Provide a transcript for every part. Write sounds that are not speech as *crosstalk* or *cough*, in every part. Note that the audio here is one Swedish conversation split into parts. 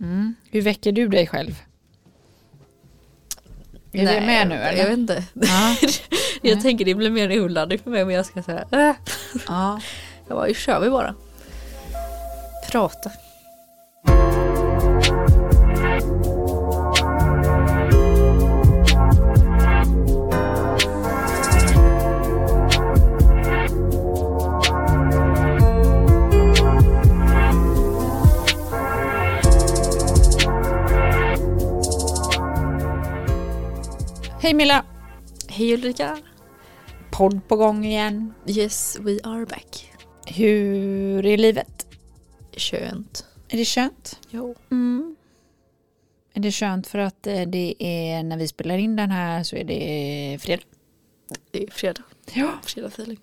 Mm. Hur väcker du dig själv? Är Nej, du med nu eller? Jag vet inte. Ja. *laughs* jag Nej. tänker det blir mer en urladdning för mig om jag ska säga äh. ja. Jag bara, kör vi bara. Prata. Hej Milla! Hej Ulrika. Podd på gång igen. Yes, we are back. Hur är livet? Skönt. Är det skönt? Jo. Mm. Är det skönt för att eh, det är när vi spelar in den här så är det fredag? Det är fredag. Ja. Fredag feeling.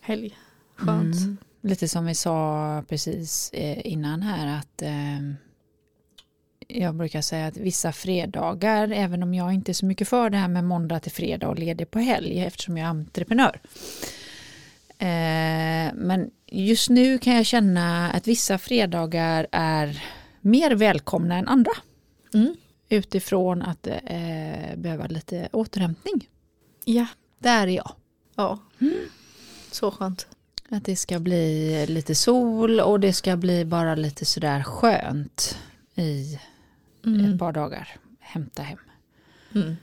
Helg. Skönt. Mm. Lite som vi sa precis eh, innan här att eh, jag brukar säga att vissa fredagar, även om jag inte är så mycket för det här med måndag till fredag och ledig på helg eftersom jag är entreprenör. Eh, men just nu kan jag känna att vissa fredagar är mer välkomna än andra. Mm. Utifrån att eh, behöva lite återhämtning. Ja. Där är jag. Ja. Så skönt. Att det ska bli lite sol och det ska bli bara lite sådär skönt i ett par dagar. Hämta hem. Mm.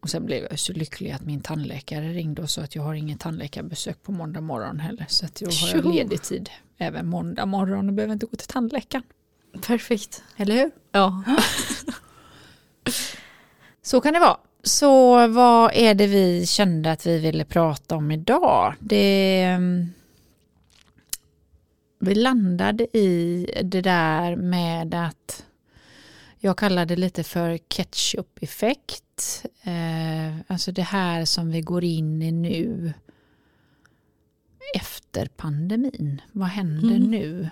Och sen blev jag så lycklig att min tandläkare ringde och sa att jag har ingen tandläkarbesök på måndag morgon heller. Så att jag har Tjo. ledig tid även måndag morgon och behöver inte gå till tandläkaren. Perfekt. Eller hur? Ja. *laughs* Så kan det vara. Så vad är det vi kände att vi ville prata om idag? Det, mm, vi landade i det där med att jag kallar det lite för ketchup-effekt. Eh, alltså det här som vi går in i nu efter pandemin. Vad händer Mm. nu?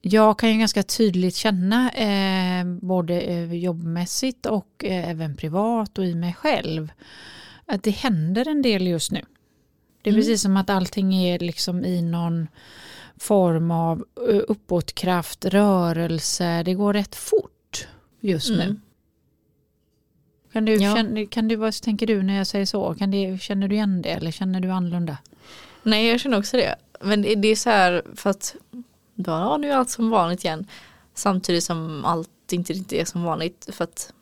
Jag kan ju ganska tydligt känna eh, både eh, jobbmässigt och eh, även privat och i mig själv att det händer en del just nu. Det är Mm. precis som att allting är liksom i någon form av eh, uppåtkraft, rörelse. Det går rätt fort just nu. Mm. Kan du, Ja. känna, kan du, vad tänker du när jag säger så? Kan det, känner du igen det eller känner du annorlunda? Nej, jag känner också det. Men det, det är så här för att ja, nu är allt som vanligt igen. Samtidigt som allt inte riktigt är som vanligt för att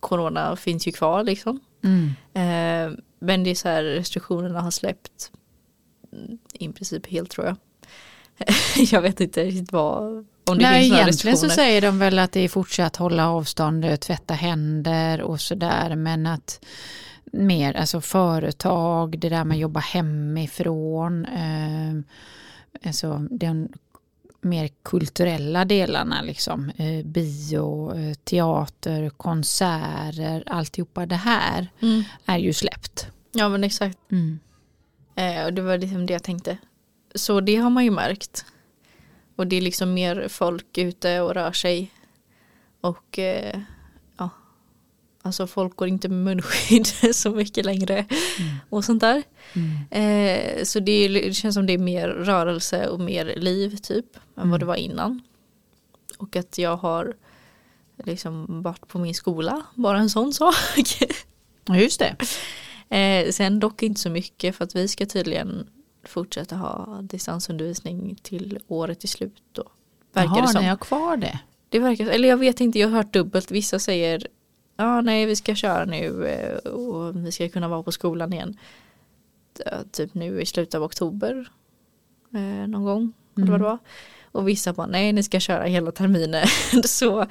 corona finns ju kvar liksom. Eh, men det är så här restriktionerna har släppt mm, i princip helt tror jag. *laughs* jag vet inte riktigt vad om det Nej, finns några egentligen så säger de väl att det är fortsatt hålla avstånd, tvätta händer och sådär. Men att mer, alltså företag, det där med att jobba hemifrån. Eh, alltså den mer kulturella delarna liksom. Eh, bio, eh, teater, konserter, alltihopa det här Mm. är ju släppt. Ja men exakt. Mm. Eh, och det var liksom det jag tänkte. Så det har man ju märkt. Och det är liksom mer folk ute och rör sig. Och eh, ja, alltså folk går inte med munskydd *laughs* så mycket längre. Och sånt där. Mm. Eh, så det, är, det känns som det är mer rörelse och mer liv typ. Än vad det var innan. Och att jag har liksom varit på min skola. Bara en sån sak. *laughs* Just det. Eh, sen dock inte så mycket för att vi ska tydligen fortsätta ha distansundervisning till året är slut då. Verkar Jaha, det som. ni har kvar det. Det verkar, eller jag vet inte, jag har hört dubbelt. Vissa säger ja nej vi ska köra nu eh, och vi ska kunna vara på skolan igen. Typ nu i slutet av oktober. Eh, någon gång. Eller vad det var. Och vissa bara nej ni ska köra hela terminen. *laughs* så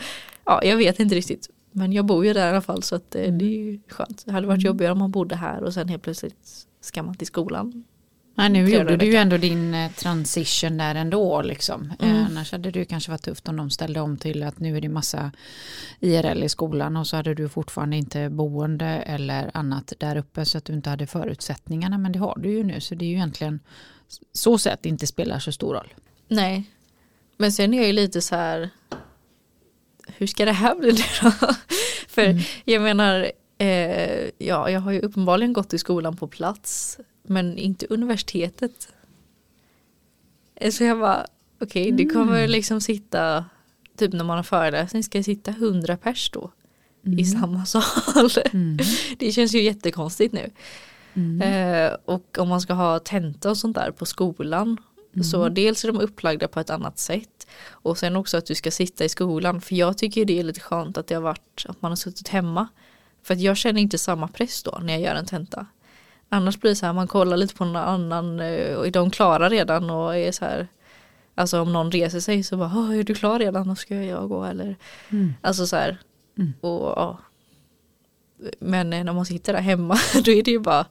ja jag vet inte riktigt. Men jag bor ju där i alla fall så att eh, det är ju skönt. Det hade varit jobbigare om man bodde här och sen helt plötsligt ska man till skolan. Nej, nu gjorde du ju ändå din eh, transition där ändå. Liksom. Eh, Mm. Annars hade det ju kanske varit tufft om de ställde om till att nu är det massa IRL i skolan och så hade du fortfarande inte boende eller annat där uppe så att du inte hade förutsättningarna. Men det har du ju nu så det är ju egentligen så sätt inte spelar så stor roll. Nej. Men sen är jag ju lite så här. Hur ska det här bli då? *laughs* För jag menar. Eh, ja, jag har ju uppenbarligen gått i skolan på plats. Men inte universitetet. Så jag bara. Okej, det kommer liksom sitta typ när man har föreläsning ska sitta hundra pers då Mm. i samma sal. Mm. *laughs* Det känns ju jättekonstigt nu. Mm. Eh, och om man ska ha tenta och sånt där på skolan Mm. så dels är de upplagda på ett annat sätt och sen också att du ska sitta i skolan för jag tycker det är lite skönt att det har varit att man har suttit hemma. För att jag känner inte samma press då när jag gör en tenta. Annars blir det så här man kollar lite på någon annan eh, och de klara redan och är så här Alltså om någon reser sig så bara "Åh, är du klar redan och ska jag gå eller Mm. Alltså så här Mm. och ja. Men eh, när man sitter där hemma *laughs* då är det ju bara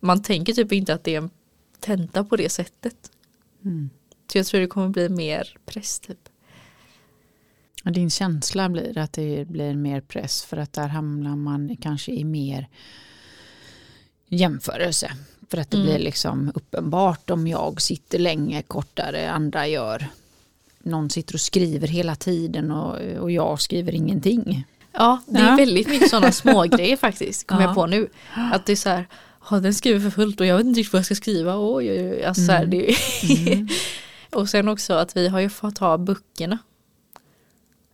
Man tänker typ inte att det är en tenta på det sättet. Mm. Så jag tror det kommer bli mer press typ. Och Din känsla blir att det blir mer press för att där hamnar man kanske i mer jämförelse. För att det Mm. blir liksom uppenbart om jag sitter länge kortare, andra gör. Någon sitter och skriver hela tiden och, och jag skriver ingenting. Ja, det är Ja. väldigt mycket sådana *laughs* små grejer faktiskt. Kommer Ja. jag på nu. Att det är så här, ja den skriver för fullt och jag vet inte riktigt vad jag ska skriva. Oj, oj, oj. Alltså, så här, Mm. Mm. *laughs* och sen också att vi har ju fått ha böckerna.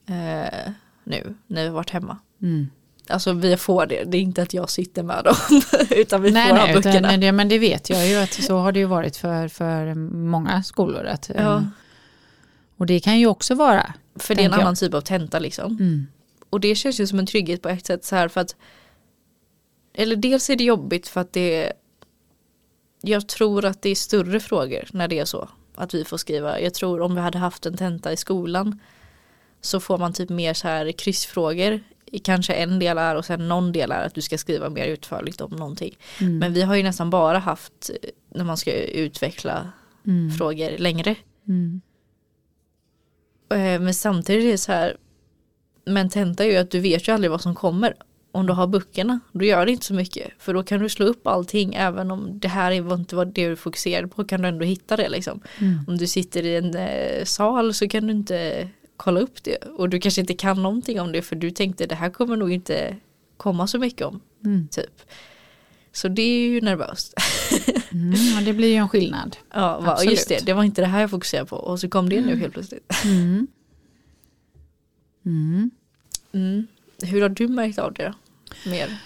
Eh, nu när vi har varit hemma. Mm. Alltså vi får det, det är inte att jag sitter med dem. *laughs* utan vi Nej, får nej böckerna. utan, det, men det vet jag ju att så har det ju varit för, för många skolor. Att, ja, eh, Och det kan ju också vara. för det är en jag. annan typ av tenta liksom. Mm. Och det känns ju som en trygghet på ett sätt så här för att Eller dels är det jobbigt för att det Jag tror att det är större frågor när det är så Att vi får skriva Jag tror om vi hade haft en tenta i skolan Så får man typ mer så här kryssfrågor Kanske en del är och sen någon del är att du ska skriva mer utförligt om någonting Mm. Men vi har ju nästan bara haft eh, När man ska utveckla Mm. frågor längre Mm. Eh, Men samtidigt är det så här Men tenta är ju att du vet ju aldrig vad som kommer Om du har böckerna Då gör det inte så mycket För då kan du slå upp allting Även om det här är inte vad det du fokuserar på Kan du ändå hitta det liksom Mm. Om du sitter i en eh, sal så kan du inte Kolla upp det Och du kanske inte kan någonting om det För du tänkte det här kommer nog inte Komma så mycket om Mm. typ Så det är ju nervöst *laughs* Mm. Det blir ju en skillnad. Ja va, just det Det var inte det här jag fokuserade på Och så kom det nu helt plötsligt Mm. Mm. mm. Hur har du märkt av det då? Mer?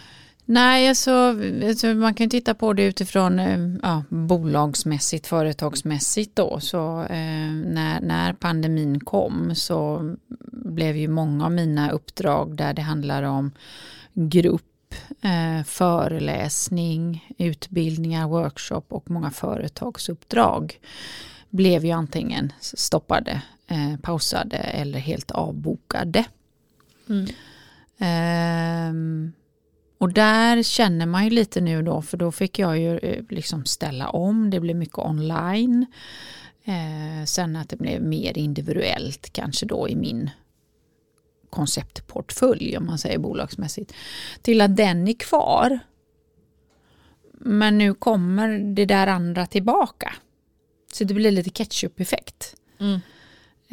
Nej, alltså, alltså, man kan ju titta på det utifrån eh, ja, bolagsmässigt, företagsmässigt då. Så eh, när, när pandemin kom så blev ju många av mina uppdrag där det handlar om grupp, eh, föreläsning, utbildningar, workshop och många företagsuppdrag blev ju antingen stoppade, eh, pausade eller helt avbokade. Mm. Och där känner man ju lite nu då, för då fick jag ju eh, liksom ställa om, det blev mycket online. Eh, sen att det blev mer individuellt kanske då i min konceptportfölj om man säger bolagsmässigt. Till att den är kvar. Men nu kommer det där andra tillbaka. Så det blir lite ketchup-effekt. Mm.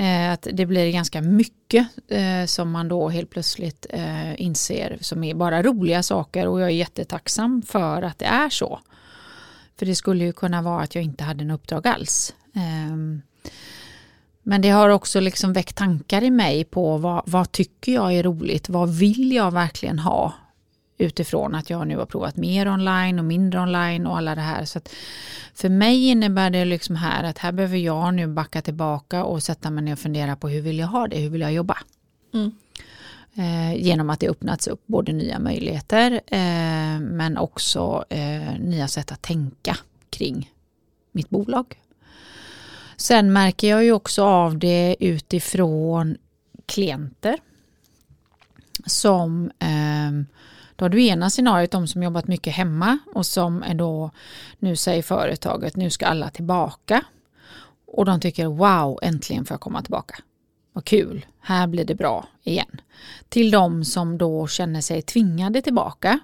Eh, att det blir ganska mycket eh, som man då helt plötsligt eh, inser som är bara roliga saker och jag är jättetacksam för att det är så. För det skulle ju kunna vara att jag inte hade en uppdrag alls. Ehm, men det har också liksom väckt tankar i mig på vad, vad tycker jag är roligt? Vad vill jag verkligen ha? Utifrån att jag nu har provat mer online och mindre online och alla det här. Så för mig innebär det liksom här att här behöver jag nu backa tillbaka och sätta mig ner och fundera på hur vill jag ha det? Hur vill jag jobba? Mm. Eh, genom att det öppnats upp både nya möjligheter eh, men också eh, nya sätt att tänka kring mitt bolag. Sen märker jag ju också av det utifrån klienter som eh, då har du ena scenariot de som jobbat mycket hemma och som är då nu säger företaget nu ska alla tillbaka och de tycker wow äntligen får jag komma tillbaka. Vad kul, här blir det bra igen. Till de som då känner sig tvingade tillbaka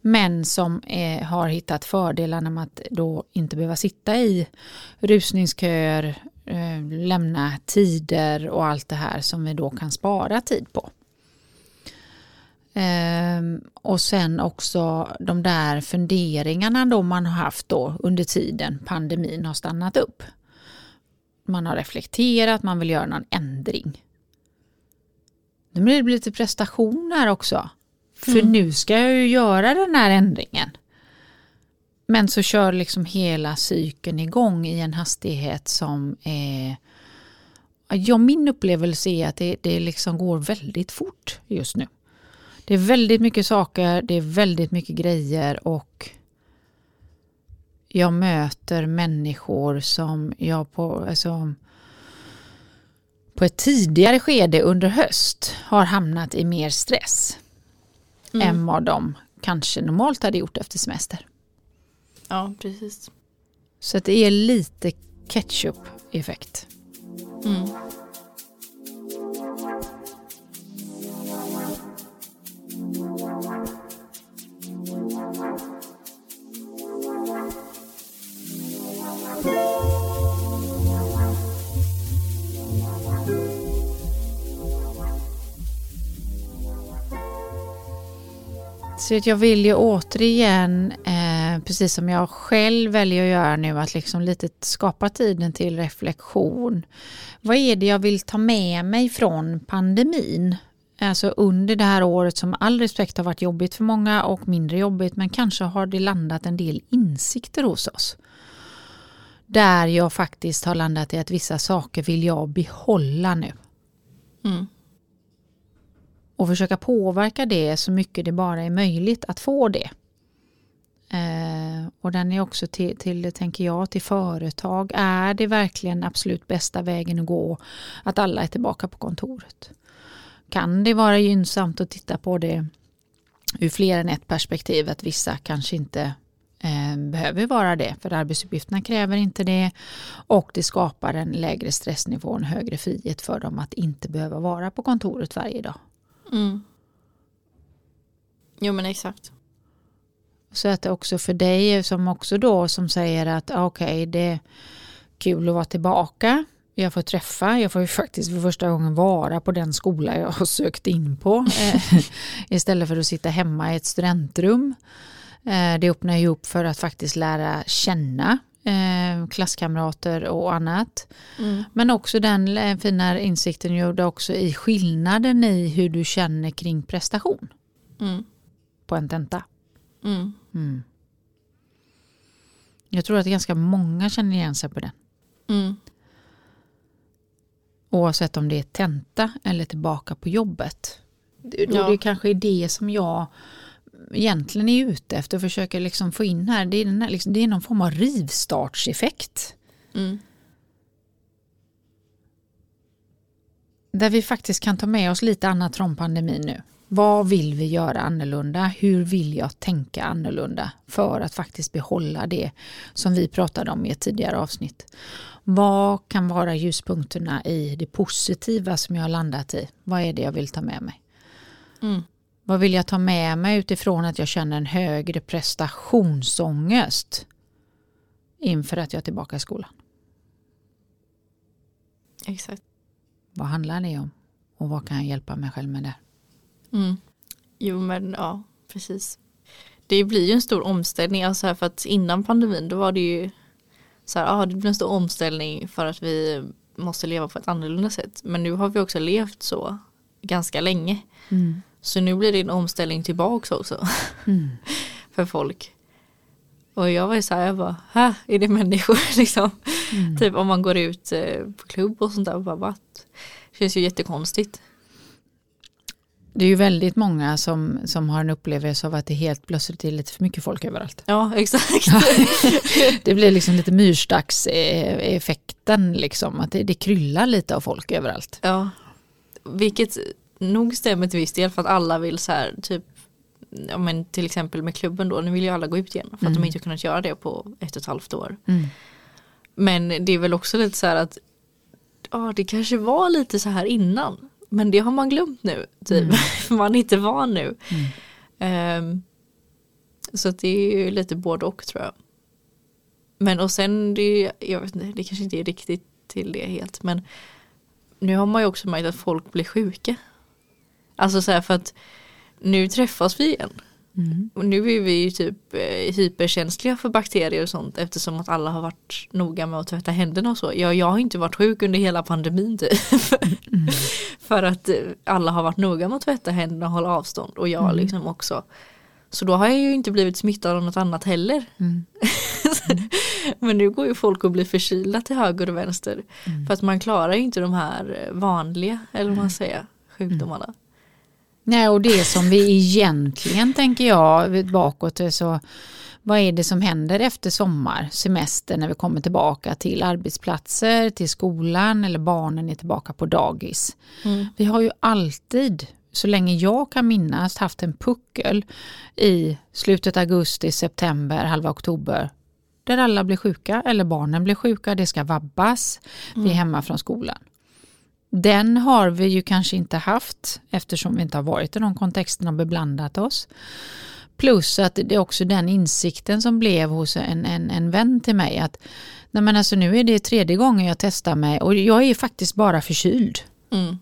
men som är, har hittat fördelarna med att då inte behöva sitta i rusningsköer, eh, lämna tider och allt det här som vi då kan spara tid på. Ehm, och sen också de där funderingarna då man har haft då under tiden pandemin har stannat upp. Man har reflekterat, man vill göra någon ändring. Nu blir det lite prestation här också. För Mm. nu ska jag ju göra den här ändringen. Men så kör liksom hela cykeln igång i en hastighet som är... Ja, min upplevelse är att det, det liksom går väldigt fort just nu. Det är väldigt mycket saker, det är väldigt mycket grejer och jag möter människor som jag på, alltså, på ett tidigare skede under höst har hamnat i mer stress Mm. än vad de kanske normalt hade gjort efter semester. Ja, precis. Så det är lite ketchup-effekt. Mm. Så jag vill ju återigen, eh, precis som jag själv väljer att göra nu, att liksom lite skapa tiden till reflektion. Vad är det jag vill ta med mig från pandemin? Alltså under det här året som all respekt har varit jobbigt för många och mindre jobbigt, men kanske har det landat en del insikter hos oss. Där jag faktiskt har landat i att vissa saker vill jag behålla nu Mm och försöka påverka det så mycket det bara är möjligt att få det. Eh, och den är också till, till, tänker jag, till företag. Är det verkligen absolut bästa vägen att gå att alla är tillbaka på kontoret? Kan det vara gynnsamt att titta på det ur fler än ett perspektiv, att vissa kanske inte eh, behöver vara det, för arbetsuppgifterna kräver inte det och det skapar en lägre stressnivå och en högre frihet för dem att inte behöva vara på kontoret varje dag. Mm. Jo men exakt. Så att det också för dig som också då som säger att ah, okej det är kul att vara tillbaka. Jag får träffa, jag får ju faktiskt för första gången vara på den skola jag har sökt in på. eh, *laughs* istället för att sitta hemma i ett studentrum. Eh, det öppnar ju upp för att faktiskt lära känna eh, klasskamrater och annat. Mm. Men också den eh, fina insikten gjorde också i skillnaden i hur du känner kring prestation Mm. på en tenta. Mm. Mm. Jag tror att ganska många känner igen sig på den. Mm. Oavsett om det är tenta eller tillbaka på jobbet. Ja. det kanske är det som jag egentligen är ute efter och försöker liksom få in här. Det är, här liksom, det är någon form av rivstartseffekt. Mm. Där vi faktiskt kan ta med oss lite annat från pandemin nu. Vad vill vi göra annorlunda? Hur vill jag tänka annorlunda för att faktiskt behålla det som vi pratade om i ett tidigare avsnitt? Vad kan vara ljuspunkterna i det positiva som jag har landat i? Vad är det jag vill ta med mig? Mm. Vad vill jag ta med mig utifrån att jag känner en högre prestationsångest inför att jag är tillbaka i skolan? Exakt. Vad handlar det om? Och vad kan jag hjälpa mig själv med där? Mm. Jo men ja, precis. Det blir ju en stor omställning, alltså här för att innan pandemin då var det ju så här, ah, det blir en stor omställning för att vi måste leva på ett annorlunda sätt. Men nu har vi också levt så ganska länge. Så nu blir det en omställning tillbaks också Mm. *laughs* för folk. Och jag var ju så här, jag bara, här är det människor *laughs* liksom. Mm. Typ om man går ut eh, på klubb och sånt där och bara, what? Det känns ju jättekonstigt. Det är ju väldigt många som, som har en upplevelse av att det helt plötsligt är lite för mycket folk överallt. Ja, *laughs* exakt. Det blir liksom lite myrstackseffekten, liksom, att det, det kryllar lite av folk överallt. Ja, vilket nog stämmer till viss del för att alla vill så här typ Ja men till exempel med klubben då, nu vill ju alla gå ut igen för att Mm. de inte kunnat göra det på ett och ett halvt år. Mm. Men det är väl också lite så här att ja det kanske var lite så här innan men det har man glömt nu typ Mm. *laughs* man är inte van nu. Ehm, så det är ju lite både och tror jag. Men och sen det, jag vet inte, det kanske inte är riktigt till det helt men nu har man ju också märkt att folk blir sjuka. Alltså så här för att nu träffas vi igen. Mm. Och nu är vi ju typ eh, hyperkänsliga för bakterier och sånt eftersom att alla har varit noga med att tvätta händerna och så. Jag, jag har inte varit sjuk under hela pandemin typ. Mm. *laughs* För att eh, alla har varit noga med att tvätta händerna och hålla avstånd och jag Mm. liksom också. Så då har jag ju inte blivit smittad av något annat heller. Mm. *laughs* Men nu går ju folk och blir förkylda till höger och vänster. Mm. För att man klarar ju inte de här eh, vanliga, eller vad man säger, sjukdomarna. Nej, och det som vi egentligen tänker jag bakåt så vad är det som händer efter sommar, semester när vi kommer tillbaka till arbetsplatser, till skolan eller barnen är tillbaka på dagis. Mm. Vi har ju alltid, så länge jag kan minnas, haft en puckel i slutet augusti, september, halva oktober där alla blir sjuka eller barnen blir sjuka, det ska vabbas, vi är hemma från skolan. Den har vi ju kanske inte haft eftersom vi inte har varit i de kontexterna och beblandat oss. Plus att det är också den insikten som blev hos en, en, en vän till mig att nej men alltså nu är det tredje gången jag testar mig och jag är faktiskt bara förkyld. Mm.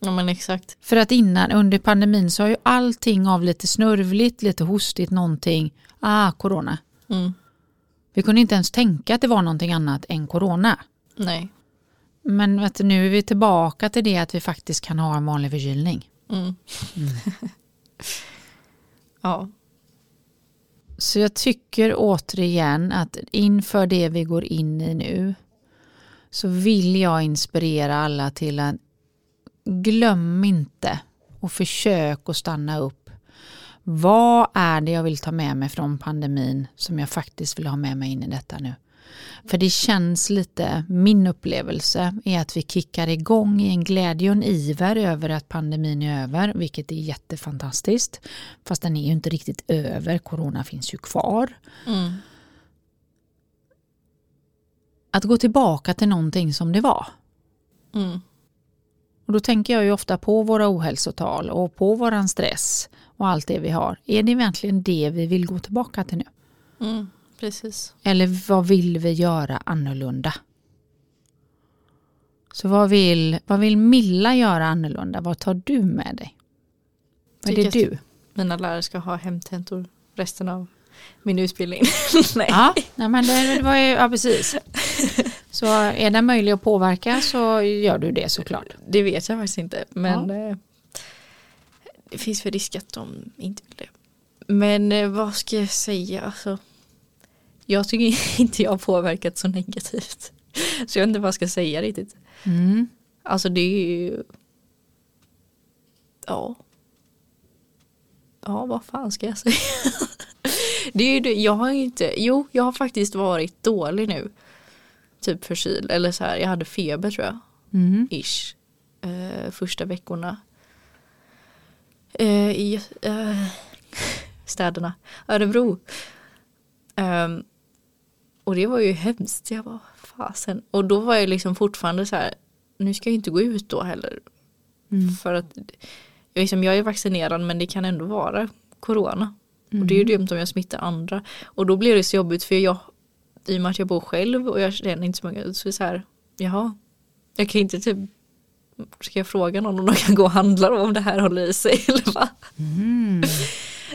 Ja men exakt. För att innan under pandemin så har ju allting av lite snörvligt, lite hostigt någonting, ah corona. Mm. Vi kunde inte ens tänka att det var någonting annat än corona. Nej. Men vet du, nu är vi tillbaka till det att vi faktiskt kan ha en vanlig förkylning. Mm. *laughs* ja. Så jag tycker återigen att inför det vi går in i nu så vill jag inspirera alla till att glöm inte och försök att stanna upp. Vad är det jag vill ta med mig från pandemin som jag faktiskt vill ha med mig in i detta nu? För det känns lite, min upplevelse är att vi kickar igång i en glädje och en iver över att pandemin är över, vilket är jättefantastiskt. Fast den är ju inte riktigt över, corona finns ju kvar. Mm. Att gå tillbaka till någonting som det var. Mm. Och då tänker jag ju ofta på våra ohälsotal och på våran stress och allt det vi har. Är det egentligen det vi vill gå tillbaka till nu? Mm. Precis. Eller vad vill vi göra annorlunda? Så vad vill, vad vill Milla göra annorlunda? Vad tar du med dig? Vad är det du? Mina lärare ska ha hemtentor resten av min utbildning. *laughs* Nej. Ja, nej, men det, var ju, ja, precis. *laughs* Så är det möjligt att påverka så gör du det såklart. Det vet jag faktiskt inte. Men eh, det finns för risk att de inte vill det. Men eh, vad ska jag säga? Alltså, jag tycker *laughs* inte jag har påverkat så negativt. Så jag vet inte vad jag ska säga riktigt. Mm. Alltså det är ju... Ja. Ja, vad fan ska jag säga? *laughs* det är ju det. Jag har inte... Jo, jag har faktiskt varit dålig nu. Typ förkyld. Eller så här, jag hade feber tror jag. Mm. Ish. Eh, första veckorna. Eh, I eh, *laughs* städerna. Örebro. Ehm, och det var ju hemskt. Jag bara, fasen. Och då var jag liksom fortfarande så här. Nu ska jag inte gå ut då heller. Mm. För att jag, liksom, jag är vaccinerad men det kan ändå vara corona. Och det är ju dumt om jag smittar andra. Och då blir det så jobbigt för jag, i och med att jag bor själv och jag känner inte så många, så är det så här, jaha, jag kan inte typ, ska jag fråga någon om de kan gå och handla om det här håller i sig *laughs* eller vad? Mm.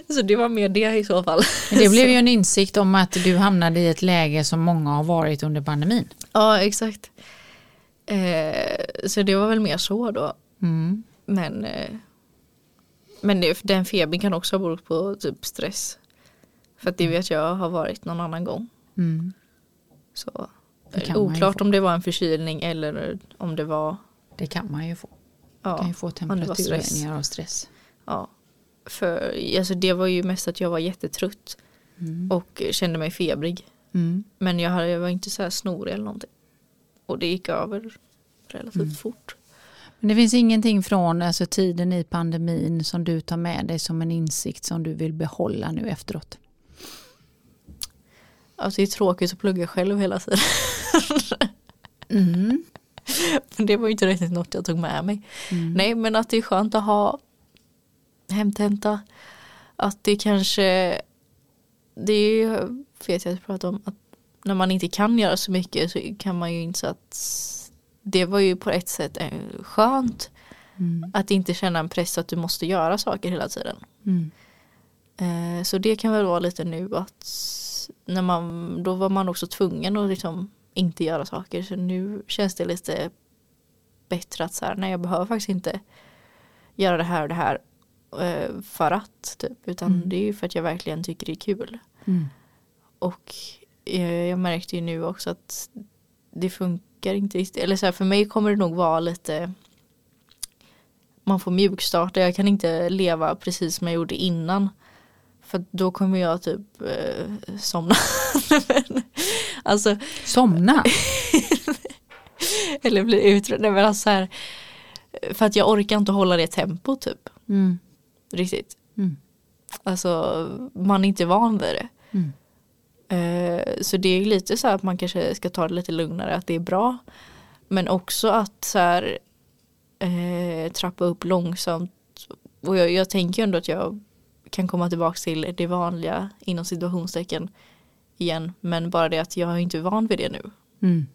Så det var mer det i så fall. Men Det blev ju *laughs* en insikt om att du hamnade i ett läge som många har varit under pandemin. Ja, exakt. Eh, så det var väl mer så då. Mm. Men, eh, men det, den febern kan också ha berott på typ stress. För att det vet jag har varit någon annan gång. Mm. Så oklart om det var en förkylning eller om det var Det kan man ju få. Man kan ja, ju få temperaturhöjningar av stress. ja. För alltså det var ju mest att jag var jättetrött Mm. och kände mig febrig. Mm. Men jag, hade, jag var inte så här snorig eller någonting. Och det gick över relativt Mm. fort. Men det finns ingenting från alltså, tiden i pandemin som du tar med dig som en insikt som du vill behålla nu efteråt? Alltså det är tråkigt att plugga själv hela tiden. *laughs* Mm. Men det var ju inte riktigt något jag tog med mig. Mm. Nej men att det är skönt att ha hemtenta. Att det kanske, det är ju, vet jag att jag pratade om, att när man inte kan göra så mycket så kan man ju inse att det var ju på ett sätt eh, skönt Mm. att inte känna en press att du måste göra saker hela tiden. Mm. Eh, så det kan väl vara lite nu att när man, då var man också tvungen att liksom inte göra saker så nu känns det lite bättre att så här, nej jag behöver faktiskt inte göra det här och det här för att typ, utan Mm. det är ju för att jag verkligen tycker det är kul. Mm. Och eh, jag märkte ju nu också att det funkar inte riktigt. Eller så här, för mig kommer det nog vara lite man får mjukstarta. Jag kan inte leva precis som jag gjorde innan. För då kommer jag typ eh, somna. *laughs* Men, alltså, Somna. *laughs* eller bli uttrött. Nej, men alltså så här, för att jag orkar inte hålla det tempo typ. Mm. Riktigt. Mm. Alltså man är inte van vid det. Mm. Eh, så det är lite så att man kanske ska ta det lite lugnare, att det är bra. Men också att så här, eh, trappa upp långsamt. Och jag, jag tänker ändå att jag kan komma tillbaka till det vanliga inom situationstecken igen. Men bara det att jag är inte van vid det nu. Mm.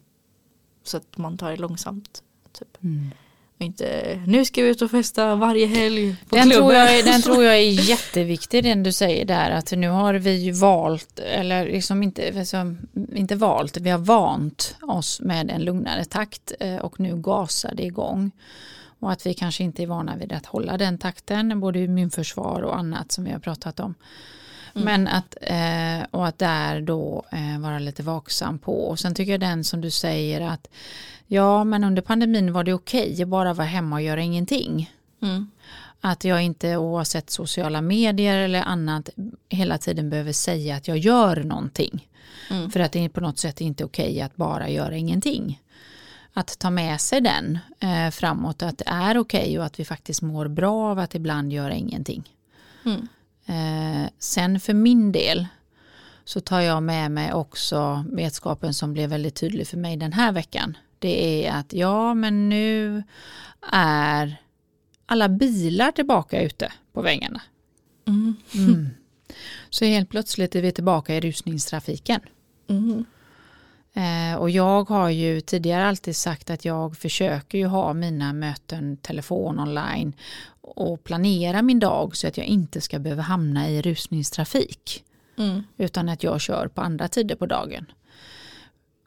Så att man tar det långsamt. Typ. Mm. Inte nu ska vi ut och festa varje helg på Den, tror klubben. jag, är- den tror jag är *laughs* jätteviktig den du säger där att nu har vi ju valt eller liksom inte, alltså, inte valt, vi har vant oss med en lugnare takt eh, och nu gasar det igång. Och att vi kanske inte är vana vid att hålla den takten, både immunförsvar och annat som vi har pratat om. Men att, eh, och att där då eh, vara lite vaksam på. Och sen tycker jag den som du säger att ja men under pandemin var det okej att bara vara hemma och göra ingenting. Mm. Att jag inte oavsett sociala medier eller annat hela tiden behöver säga att jag gör någonting. Mm. För att det är på något sätt inte okej att bara göra ingenting. Att ta med sig den eh, framåt, att det är okej och att vi faktiskt mår bra av att ibland göra ingenting. Mm. Eh, sen för min del så tar jag med mig också vetskapen som blev väldigt tydlig för mig den här veckan. Det är att ja, men nu är alla bilar tillbaka ute på vägarna. Mm. Mm. Så helt plötsligt är vi tillbaka i rusningstrafiken. Mm. Eh, och jag har ju tidigare alltid sagt att jag försöker ju ha mina möten telefon online och planera min dag så att jag inte ska behöva hamna i rusningstrafik Mm. utan att jag kör på andra tider på dagen.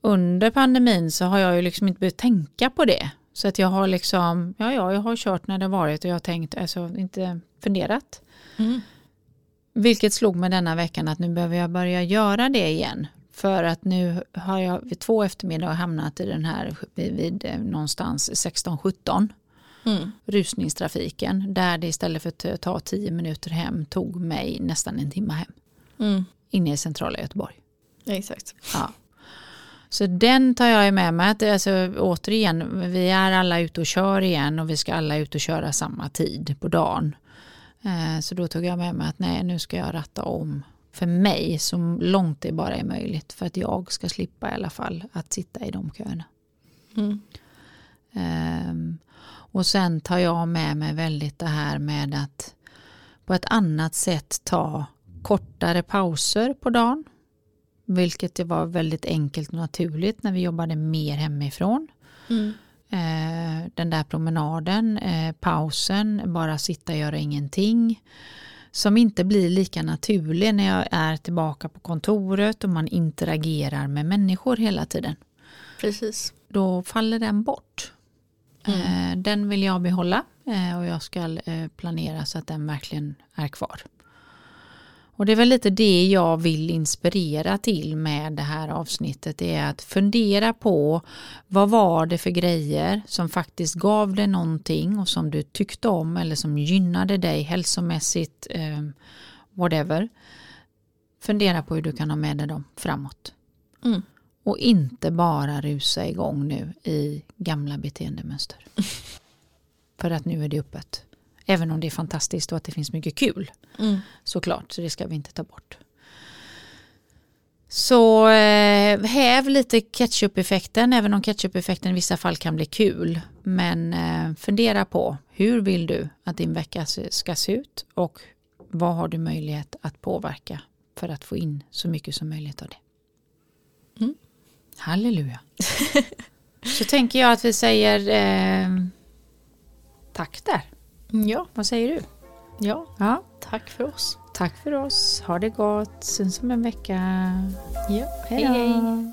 Under pandemin så har jag ju liksom inte behövt tänka på det. Så att jag har liksom, ja, ja jag har kört när det varit och jag har tänkt, alltså inte funderat. Mm. Vilket slog mig denna veckan att nu behöver jag börja göra det igen. För att nu har jag vid två eftermiddagar hamnat i den här vid, vid eh, någonstans 16-17 Mm. rusningstrafiken. Där det istället för att ta tio minuter hem tog mig nästan en timme hem. Mm. Inne i centrala Göteborg. Exakt. Ja. Så den tar jag med mig. Att, alltså, återigen, vi är alla ute och kör igen och vi ska alla ut och köra samma tid på dagen. Eh, så då tog jag med mig att nej, nu ska jag ratta om för mig så långt det bara är möjligt. För att jag ska slippa i alla fall att sitta i de köerna. Mm. Ehm, och sen tar jag med mig väldigt det här med att på ett annat sätt ta kortare pauser på dagen. Vilket det var väldigt enkelt och naturligt när vi jobbade mer hemifrån. Mm. Eh, den där promenaden, eh, pausen, bara sitta och göra ingenting. Som inte blir lika naturlig när jag är tillbaka på kontoret och man interagerar med människor hela tiden Precis. då faller den bort. Eh, Den vill jag behålla eh, och jag ska eh, planera så att den verkligen är kvar. Och det är väl lite det jag vill inspirera till med det här avsnittet. Det är att fundera på vad var det för grejer som faktiskt gav dig någonting och som du tyckte om eller som gynnade dig hälsomässigt, eh, whatever. Fundera på hur du kan ha med dig dem framåt. Mm. Och inte bara rusa igång nu i gamla beteendemönster. *laughs* För att nu är det öppet. Även om det är fantastiskt och att det finns mycket kul. Mm. Såklart, så det ska vi inte ta bort. Så eh, häv lite ketchup-effekten, även om ketchup-effekten i vissa fall kan bli kul. Men eh, fundera på hur vill du att din vecka ska se ut och vad har du möjlighet att påverka för att få in så mycket som möjligt av det. Mm. Halleluja. *laughs* så tänker jag att vi säger eh, tack där. Ja. Vad säger du? ja, Ja, tack för oss. tack för oss. Ha det gott. Syns om en vecka. Ja. Hej hej.